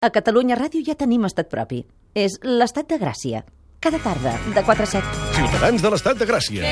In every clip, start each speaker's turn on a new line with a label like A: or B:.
A: A Catalunya Ràdio ja tenim estat propi. És l'estat de Gràcia. Cada tarda, de 4 a 7.
B: Ciutadans de l'estat de Gràcia.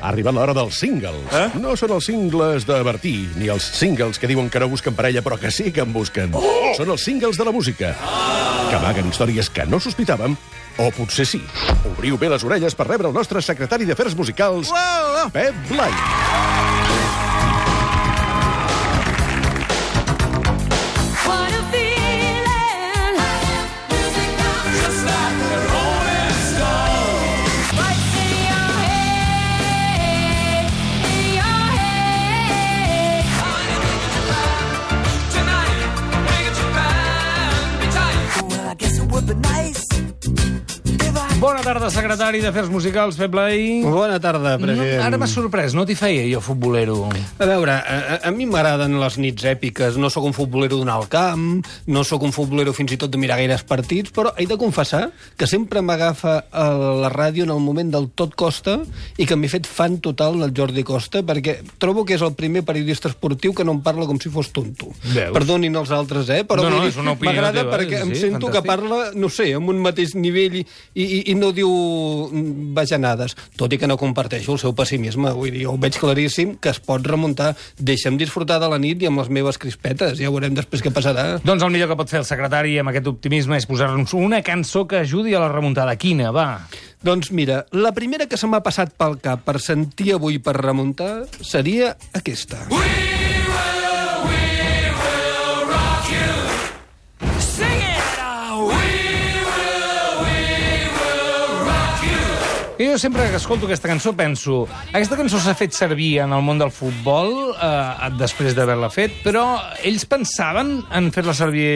B: Ha arribat l'hora dels singles.
C: Eh?
B: No són els singles de Bertí, ni els singles que diuen que no busquen parella, però que sí que en busquen. Oh! Són els singles de la música, que amaguen històries que no sospitàvem, o potser sí. Obriu bé les orelles per rebre el nostre secretari d'Afers Musicals,
C: Uau!
B: Pep Blai.
D: What
C: tarda, secretari d'Afers Musicals, Pep Blai.
E: Bona tarda,
C: No,
E: president.
C: ara m'ha sorprès, no t'hi feia jo, futbolero.
E: A veure, a, a, mi m'agraden les nits èpiques. No sóc un futbolero d'anar al camp, no sóc un futbolero fins i tot de mirar gaires partits, però he de confessar que sempre m'agafa a la ràdio en el moment del tot Costa i que m'he fet fan total del Jordi Costa perquè trobo que és el primer periodista esportiu que no em parla com si fos tonto.
C: Veus?
E: Perdonin els altres, eh? Però
C: No, no,
E: m'agrada perquè em
C: sí,
E: sento que
C: fantàstic.
E: parla, no sé, amb un mateix nivell i, i, i no diu mm, bajanades, tot i que no comparteixo el seu pessimisme, vull dir, ho veig claríssim que es pot remuntar, deixa'm disfrutar de la nit i amb les meves crispetes, ja veurem després què passarà.
C: Doncs el millor que pot fer el secretari amb aquest optimisme és posar-nos una cançó que ajudi a la remuntada. Quina, va?
E: Doncs mira, la primera que se m'ha passat pel cap per sentir avui per remuntar seria aquesta.
D: Sing
C: Jo sempre que escolto aquesta cançó penso aquesta cançó s'ha fet servir en el món del futbol eh, després d'haver-la fet, però ells pensaven en fer-la servir...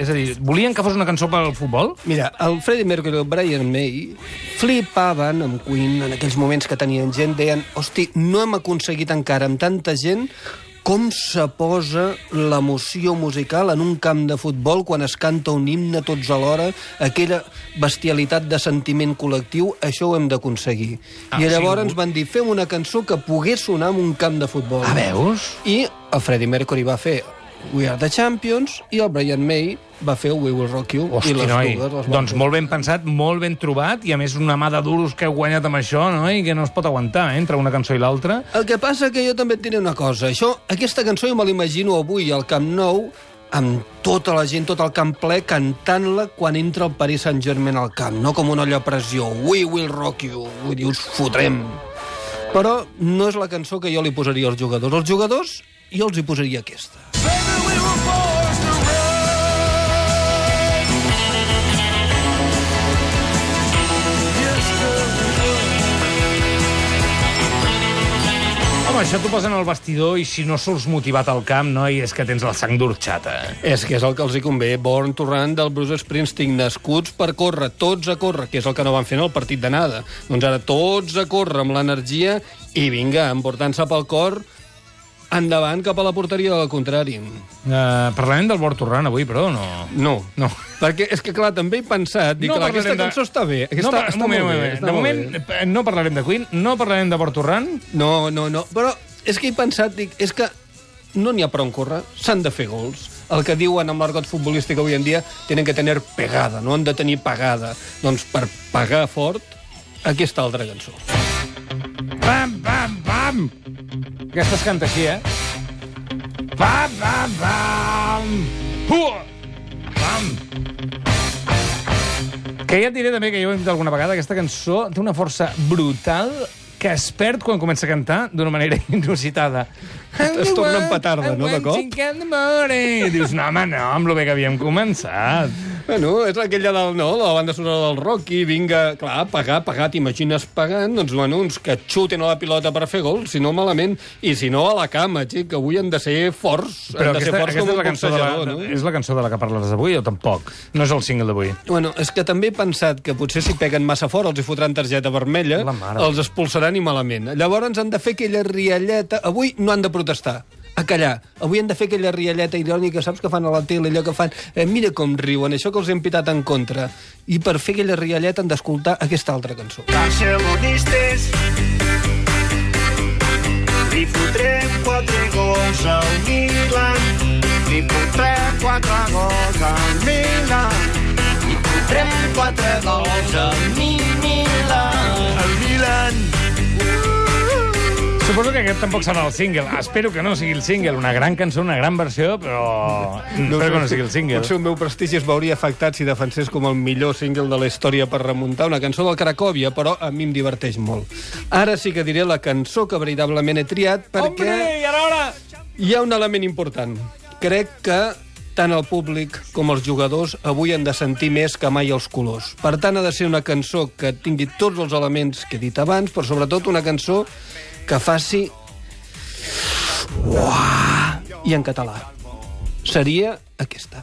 C: És a dir, volien que fos una cançó per al futbol?
E: Mira, el Freddie Mercury i el Brian May flipaven amb Queen en aquells moments que tenien gent, deien, hosti, no hem aconseguit encara amb tanta gent com se posa l'emoció musical en un camp de futbol quan es canta un himne tots alhora, aquella bestialitat de sentiment col·lectiu, això ho hem d'aconseguir.
C: Ah,
E: I
C: sí,
E: llavors
C: ho-
E: ens van dir, fem una cançó que pogués sonar en un camp de futbol.
C: Ah, veus?
E: I el Freddie Mercury va fer We Are The Champions i el Brian May va fer We Will Rock You.
C: Hosti,
E: i les
C: noi,
E: dues les
C: doncs molt ben pensat, molt ben trobat, i a més una mà de duros que heu guanyat amb això, no? i que no es pot aguantar, eh, entre una cançó i l'altra.
E: El que passa que jo també et diré una cosa. Això, aquesta cançó jo me l'imagino avui al Camp Nou amb tota la gent, tot el camp ple, cantant-la quan entra el Paris Saint-Germain al camp, no com una olla a pressió. We will rock you. Vull dir, us fotrem. Però no és la cançó que jo li posaria als jugadors. Els jugadors, jo els hi posaria aquesta.
C: Home, això t'ho posen al vestidor i si no surts motivat al camp, no? I és que tens la sang d'orxata.
E: És que és el que els hi convé. Born to Run del Bruce Springsteen, nascuts per córrer, tots a córrer, que és el que no van fer en el partit d'anada. Doncs ara tots a córrer amb l'energia i vinga, emportant-se pel cor endavant cap a la porteria del contrari.
C: Uh, parlarem del Torrant avui, però no...
E: No,
C: No.
E: Perquè és que, clar, també he pensat, dic, no, clar, aquesta
C: parlarem
E: cançó està bé. Aquesta,
C: no,
E: està
C: moment,
E: molt bé,
C: moment.
E: està
C: De moment,
E: bé.
C: eh, no parlarem de Queen, no parlarem de Torrant.
E: No, no, no. Però és que he pensat, dic, és que no n'hi ha prou en córrer, s'han de fer gols. El que diuen amb l'argot futbolístic avui en dia, tenen que tenir pegada, no han de tenir pagada. Doncs per pagar fort, aquesta altra cançó.
C: Pam, pam, pam! Aquesta es canta així, eh? Pam, pam, pam! Hua! Pam! Que ja et diré també que jo ho hem dit alguna vegada, aquesta cançó té una força brutal que es perd quan comença a cantar d'una manera inusitada.
E: Es torna en petarda, no, de cop?
C: I dius, no, home, no, amb lo bé que havíem començat.
E: Bueno, és aquella del, no, la banda sonora del Rocky, vinga, clar, pagar, pagar, t'imagines pagant, doncs, bueno, uns que xuten a la pilota per fer gol, si no malament, i si no a la cama, xic, que avui han de ser forts,
C: Però
E: han de ser
C: aquesta,
E: forts
C: aquesta
E: com
C: és, la cançó de la,
E: no?
C: és la cançó de la que parles avui o tampoc? No és el single d'avui.
E: Bueno, és que també he pensat que potser si peguen massa fort els hi fotran targeta vermella, els expulsaran i malament. Llavors han de fer aquella rialleta... Avui no han de protestar, a callar. Avui han de fer aquella rialleta irònica, saps que fan a la tele, allò que fan... Eh, mira com riuen, això que els hem pitat en contra. I per fer aquella rialleta han d'escoltar aquesta altra cançó.
F: Barcelonistes li fotrem quatre gols al Milan
E: Li fotré quatre gols al Milan. Li fotré quatre gols al Milan. El Milan.
C: Suposo que aquest tampoc serà el single. Espero que no sigui el single. Una gran cançó, una gran versió, però... Espero que no sigui el single.
E: Potser el meu prestigi es veuria afectat si defensés com el millor single de la història per remuntar una cançó del Cracòvia, però a mi em diverteix molt. Ara sí que diré la cançó que veritablement he triat perquè
C: Hombre, i ara...
E: hi ha un element important. Crec que tant el públic com els jugadors avui han de sentir més que mai els colors. Per tant, ha de ser una cançó que tingui tots els elements que he dit abans, però sobretot una cançó que faci... Uah! I en català. Seria aquesta.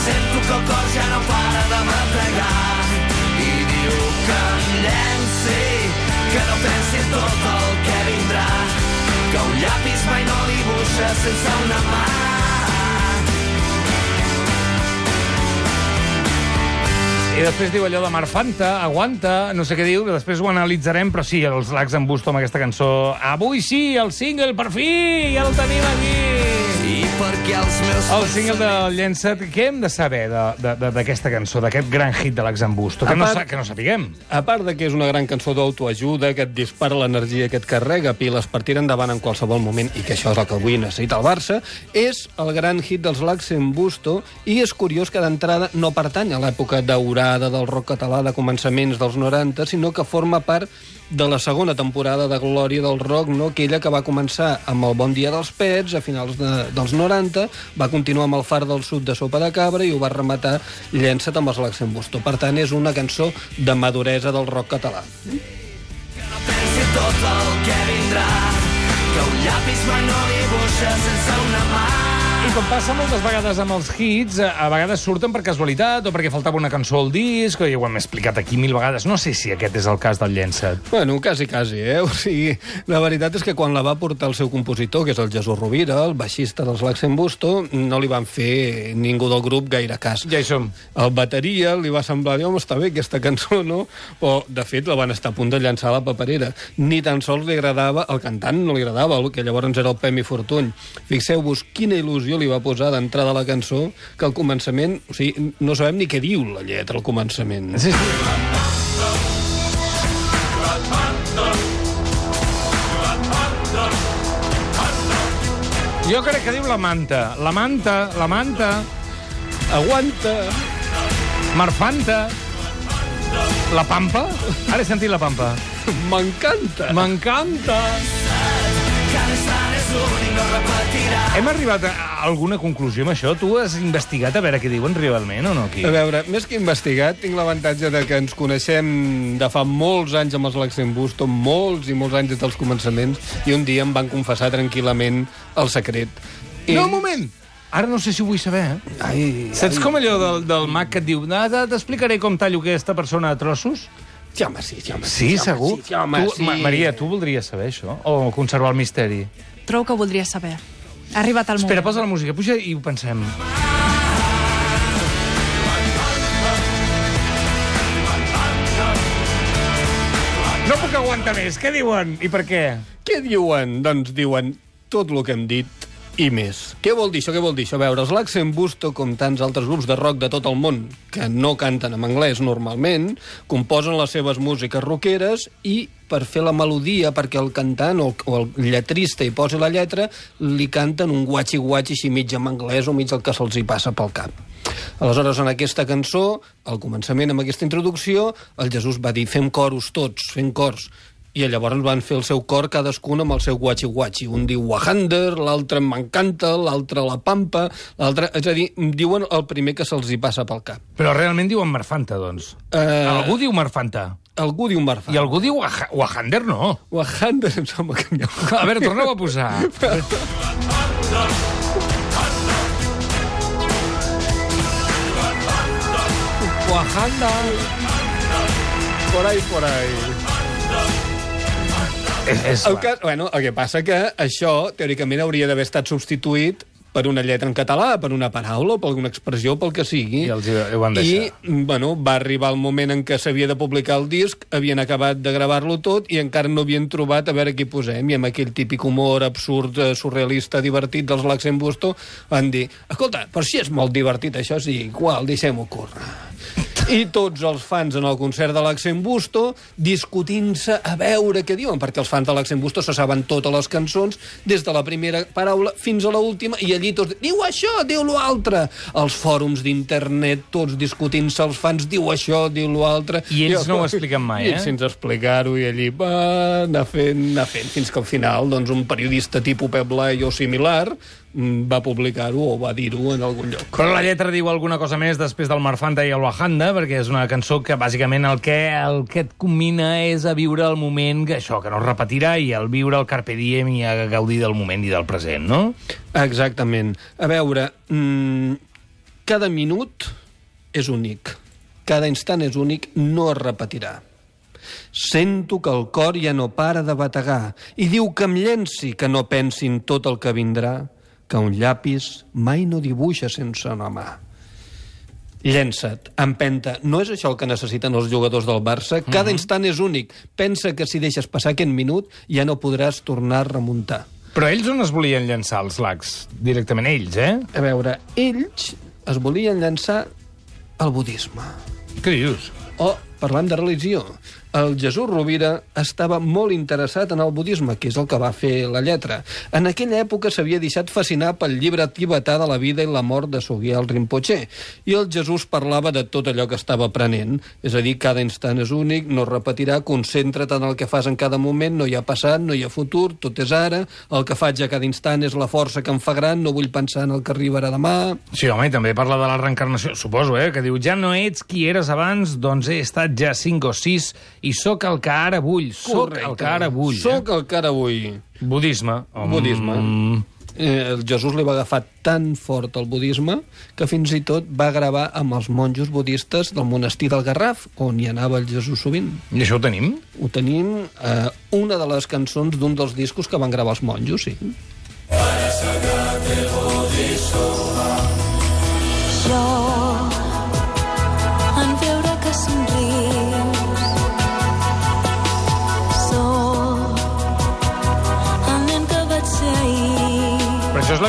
G: Sento que el cor ja no para de bategar i diu que em llenci, que no pensi en tot el que vindrà, que un llapis mai no dibuixa sense una mà.
C: I després diu allò de Marfanta, aguanta, no sé què diu, que després ho analitzarem, però sí, els lacs en busto amb aquesta cançó. Avui sí, el single, per fi, ja el tenim aquí!
G: Perquè els meus
C: El single del Llençat, què hem de saber de- de- de- d'aquesta cançó, d'aquest gran hit de l'Ax en Busto? Que, no, que no sapiguem.
E: A part de que és una gran cançó d'autoajuda, que et dispara l'energia, que et carrega piles per tirar endavant en qualsevol moment, i que això és el que avui necessita el Barça, és el gran hit dels Laxen Busto, i és curiós que d'entrada no pertany a l'època daurada del rock català de començaments dels 90, sinó que forma part de la segona temporada de glòria del rock, no? aquella que va començar amb el Bon dia dels Pets a finals de, dels 90, va continuar amb el Far del Sud de Sopa de Cabra i ho va rematar Llença't amb els Laxen Busto. Per tant, és una cançó de maduresa del rock català.
G: pensi en tot el que vindrà, que un llapis mai no dibuixa sense una mà.
C: I com passa moltes vegades amb els hits, a a vegades surten per casualitat o perquè faltava una cançó al disc, o ja ho hem explicat aquí mil vegades. No sé si aquest és el cas del Llençat.
E: Bueno, quasi, quasi, eh? O sigui, la veritat és que quan la va portar el seu compositor, que és el Jesús Rovira, el baixista dels Laxen Busto, no li van fer ningú del grup gaire cas.
C: Ja hi som.
E: El bateria li va semblar, home, està bé aquesta cançó, no? Però, de fet, la van estar a punt de llançar a la paperera. Ni tan sols li agradava, el cantant no li agradava, el que llavors era el Pemi Fortuny. Fixeu-vos quina il·lusió li va posar d'entrada a la cançó, que al començament, o sigui, no sabem ni què diu la lletra al començament.
C: Sí, sí. Jo crec que diu la manta. La manta, la manta,
E: Aguanta!
C: Marfanta, la pampa. Ara he sentit la pampa.
E: M'encanta!
C: M'encanta! Hem arribat a alguna conclusió amb això? Tu has investigat a veure què diuen realment o no aquí?
E: A veure, més que investigat, tinc l'avantatge de que ens coneixem de fa molts anys amb els Laxen Busto, molts i molts anys des dels començaments, i un dia em van confessar tranquil·lament el secret. I...
C: No, un moment! Ara no sé si ho vull saber, eh?
E: Ai,
C: Saps
E: ai.
C: com allò del, del mag que et diu "Ah, t- t'explicaré com tallo aquesta persona a trossos?
E: Sí, home, sí, sí, home,
C: Sí,
E: home,
C: segur?
E: Sí, sí, home,
C: tu,
E: sí.
C: Ma Maria, tu voldries saber això? O conservar el misteri?
F: Trobo que ho voldria saber. Ha arribat el
C: Espera,
F: moment.
C: posa la música, puja i ho pensem. No puc aguantar més. Què diuen? I per què?
E: Què diuen? Doncs diuen tot el que hem dit i més. Què vol dir això? Què vol dir això? A veure, els Laxen Busto, com tants altres grups de rock de tot el món, que no canten en anglès normalment, composen les seves músiques rockeres i per fer la melodia, perquè el cantant o, o el lletrista hi posi la lletra, li canten un guatxi-guatxi així mig en anglès o mig el que se'ls hi passa pel cap. Aleshores, en aquesta cançó, al començament, amb aquesta introducció, el Jesús va dir fem coros tots, fem cors. I llavors van fer el seu cor cadascun amb el seu guatxi-guatxi. Un diu Wahander, l'altre m'encanta, l'altre la pampa, l'altre... És a dir, diuen el primer que se'ls hi passa pel cap.
C: Però realment diuen Marfanta, doncs.
E: Eh,
C: Algú diu Marfanta.
E: Algú diu Marfà.
C: I algú diu Waha- Wahander, no.
E: Wahander em sembla que n'hi ha.
C: A veure, torna-ho a posar.
E: Wahanda. Por ahí, por ahí.
C: és, és,
E: El que, bueno, el que passa que això, teòricament, hauria d'haver estat substituït per una lletra en català, per una paraula, per alguna expressió, pel que sigui.
C: I els ho van deixar.
E: I, bueno, va arribar el moment en què s'havia de publicar el disc, havien acabat de gravar-lo tot i encara no havien trobat a veure què hi posem. I amb aquell típic humor absurd, eh, surrealista, divertit dels Laxen Busto, van dir, escolta, però si és molt divertit això, sí, igual, deixem-ho córrer. I tots els fans en el concert de l'Accent Busto discutint-se a veure què diuen, perquè els fans de l'Accent Busto se saben totes les cançons, des de la primera paraula fins a l'última, i allí tots diu això, diu l'altre. Els fòrums d'internet, tots discutint-se, els fans diu això, diu l'altre.
C: I ells no ho expliquen mai,
E: I
C: eh?
E: sense explicar-ho, i allí va anar fent, anar fent, fins que al final doncs, un periodista tipus Pep Blai o similar va publicar-ho o va dir-ho en algun lloc.
C: Però la lletra diu alguna cosa més després del Marfanta i el Wahanda, perquè és una cançó que bàsicament el que, el que et combina és a viure el moment, que això, que no es repetirà, i el viure el carpe diem i a gaudir del moment i del present, no?
E: Exactament. A veure, mmm, cada minut és únic. Cada instant és únic, no es repetirà. Sento que el cor ja no para de bategar i diu que em llenci, que no pensi en tot el que vindrà, que un llapis mai no dibuixa sense una mà. Llença't, empenta. No és això el que necessiten els jugadors del Barça? Cada instant és únic. Pensa que si deixes passar aquest minut ja no podràs tornar a remuntar.
C: Però ells on es volien llançar els lacs? Directament ells, eh?
E: A veure, ells es volien llançar al budisme.
C: Què dius?
E: O, parlant de religió, el Jesús Rovira estava molt interessat en el budisme, que és el que va fer la lletra. En aquella època s'havia deixat fascinar pel llibre tibetà de la vida i la mort de Sogyal Rinpoche, i el Jesús parlava de tot allò que estava aprenent, és a dir, cada instant és únic, no es repetirà, concentra't en el que fas en cada moment, no hi ha passat, no hi ha futur, tot és ara, el que faig a cada instant és la força que em fa gran, no vull pensar en el que arribarà demà...
C: Sí, home, i també parla de la reencarnació, suposo, eh? Que diu, ja no ets qui eres abans, doncs he estat ja 5 o 6 i sóc el que ara vull, sóc el que ara vull.
E: Sóc el que ara vull.
C: Eh? Budisme. Mm.
E: Budisme. Eh, el Jesús li va agafar tan fort el budisme que fins i tot va gravar amb els monjos budistes del monestir del Garraf, on hi anava el Jesús sovint.
C: I això ho tenim?
E: Ho tenim eh, una de les cançons d'un dels discos que van gravar els monjos, sí.
H: Jo,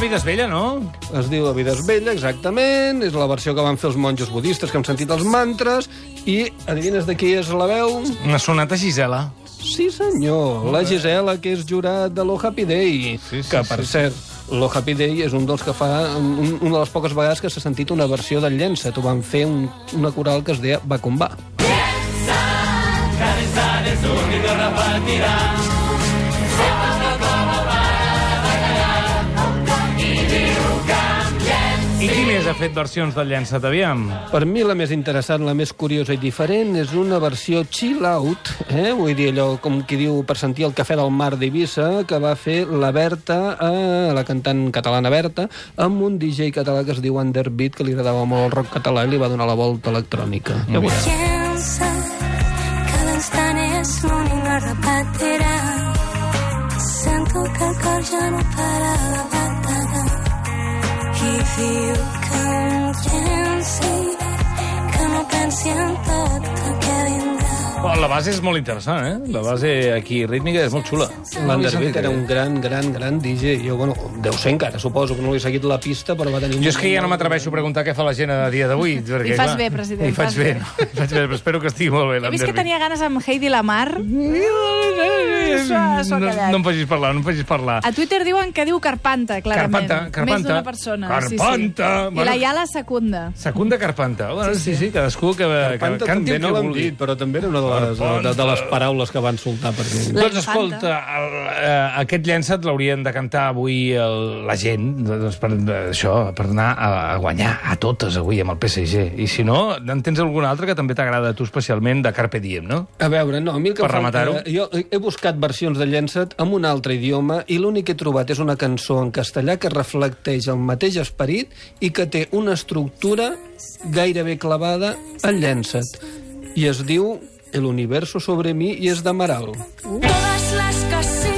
C: vida és vella, no?
E: Es diu La vida és vella, exactament, és la versió que van fer els monjos budistes, que hem sentit els mantres, i adivines de qui és la veu?
C: Una sonata Gisela.
E: Sí, senyor, la Gisela, que és jurat de l'O Happy Day,
C: Sí, sí,
E: que, per
C: sí, sí.
E: cert, l'O Happy Day és un dels que fa... Un, una de les poques vegades que s'ha sentit una versió del Llençat. Ho van fer un, una coral que es deia Va com va.
C: I qui més ha fet versions del llençat, aviam?
E: Per mi la més interessant, la més curiosa i diferent és una versió chill out, eh? vull dir allò com qui diu per sentir el cafè del mar d'Eivissa, que va fer la Berta, eh, la cantant catalana Berta, amb un DJ català que es diu Underbeat, que li agradava molt el rock català i li va donar la volta electrònica. Ja veuràs.
C: La base és molt interessant, eh? La base aquí rítmica és molt xula.
E: L'Underbeat era un gran, gran, gran DJ. Jo, bueno, deu ser encara, suposo que no li he seguit la pista, però va tenir...
C: Jo és que ja no m'atreveixo a preguntar què fa la gent a dia d'avui. perquè,
F: I fas
C: clar,
F: bé, president,
C: I faig bé,
F: bé.
C: no? I faig bé, però espero que estigui molt bé
F: He vist que tenia ganes amb Heidi Lamar. Ha- s'ho
C: no, no em facis parlar, no em facis parlar.
F: A Twitter diuen que diu Carpanta, clarament.
C: Carpanta, Carpanta.
F: Més d'una persona.
C: Carpanta!
F: Sí, sí.
C: Bueno.
F: I la Iala secunda.
C: Secunda Carpanta. Bueno, sí, sí, cadascú que, que
E: Panta
C: canti
E: també no
C: que
E: l'han dit, però també era una de les, de, de les paraules que van soltar per mi.
C: Doncs escolta, el, eh, aquest llençat l'haurien de cantar avui el, la gent, doncs per, això, per anar a, a guanyar a totes avui amb el PSG. I si no, en tens algun altre que també t'agrada a tu especialment de Carpe Diem, no?
E: A veure, no, a mi el que
C: Per
E: em fa-
C: rematar-ho.
E: Jo he buscat versions de Llençat en un altre idioma i l'únic que he trobat és una cançó en castellà que reflecteix el mateix esperit i que té una estructura gairebé clavada al Llençat. I es diu El universo sobre mi i és d'Amaral.
H: Todas las casitas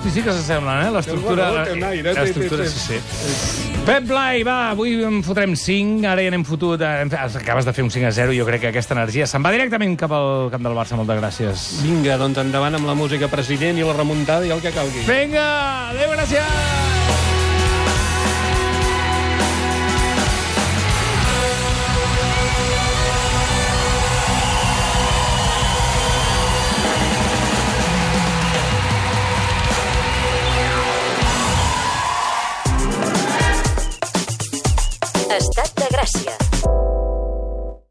C: Hosti, sí que s'assemblen, eh? L'estructura... L'estructura, sí, sí. Pep Blai, va, avui en fotrem 5, ara ja n'hem fotut... eh, Acabes de fer un 5 a 0, jo crec que aquesta energia se'n va directament cap al camp del Barça. Moltes gràcies.
E: Vinga, doncs endavant amb la música president i la remuntada i el que calgui.
C: Vinga, adéu, gràcies!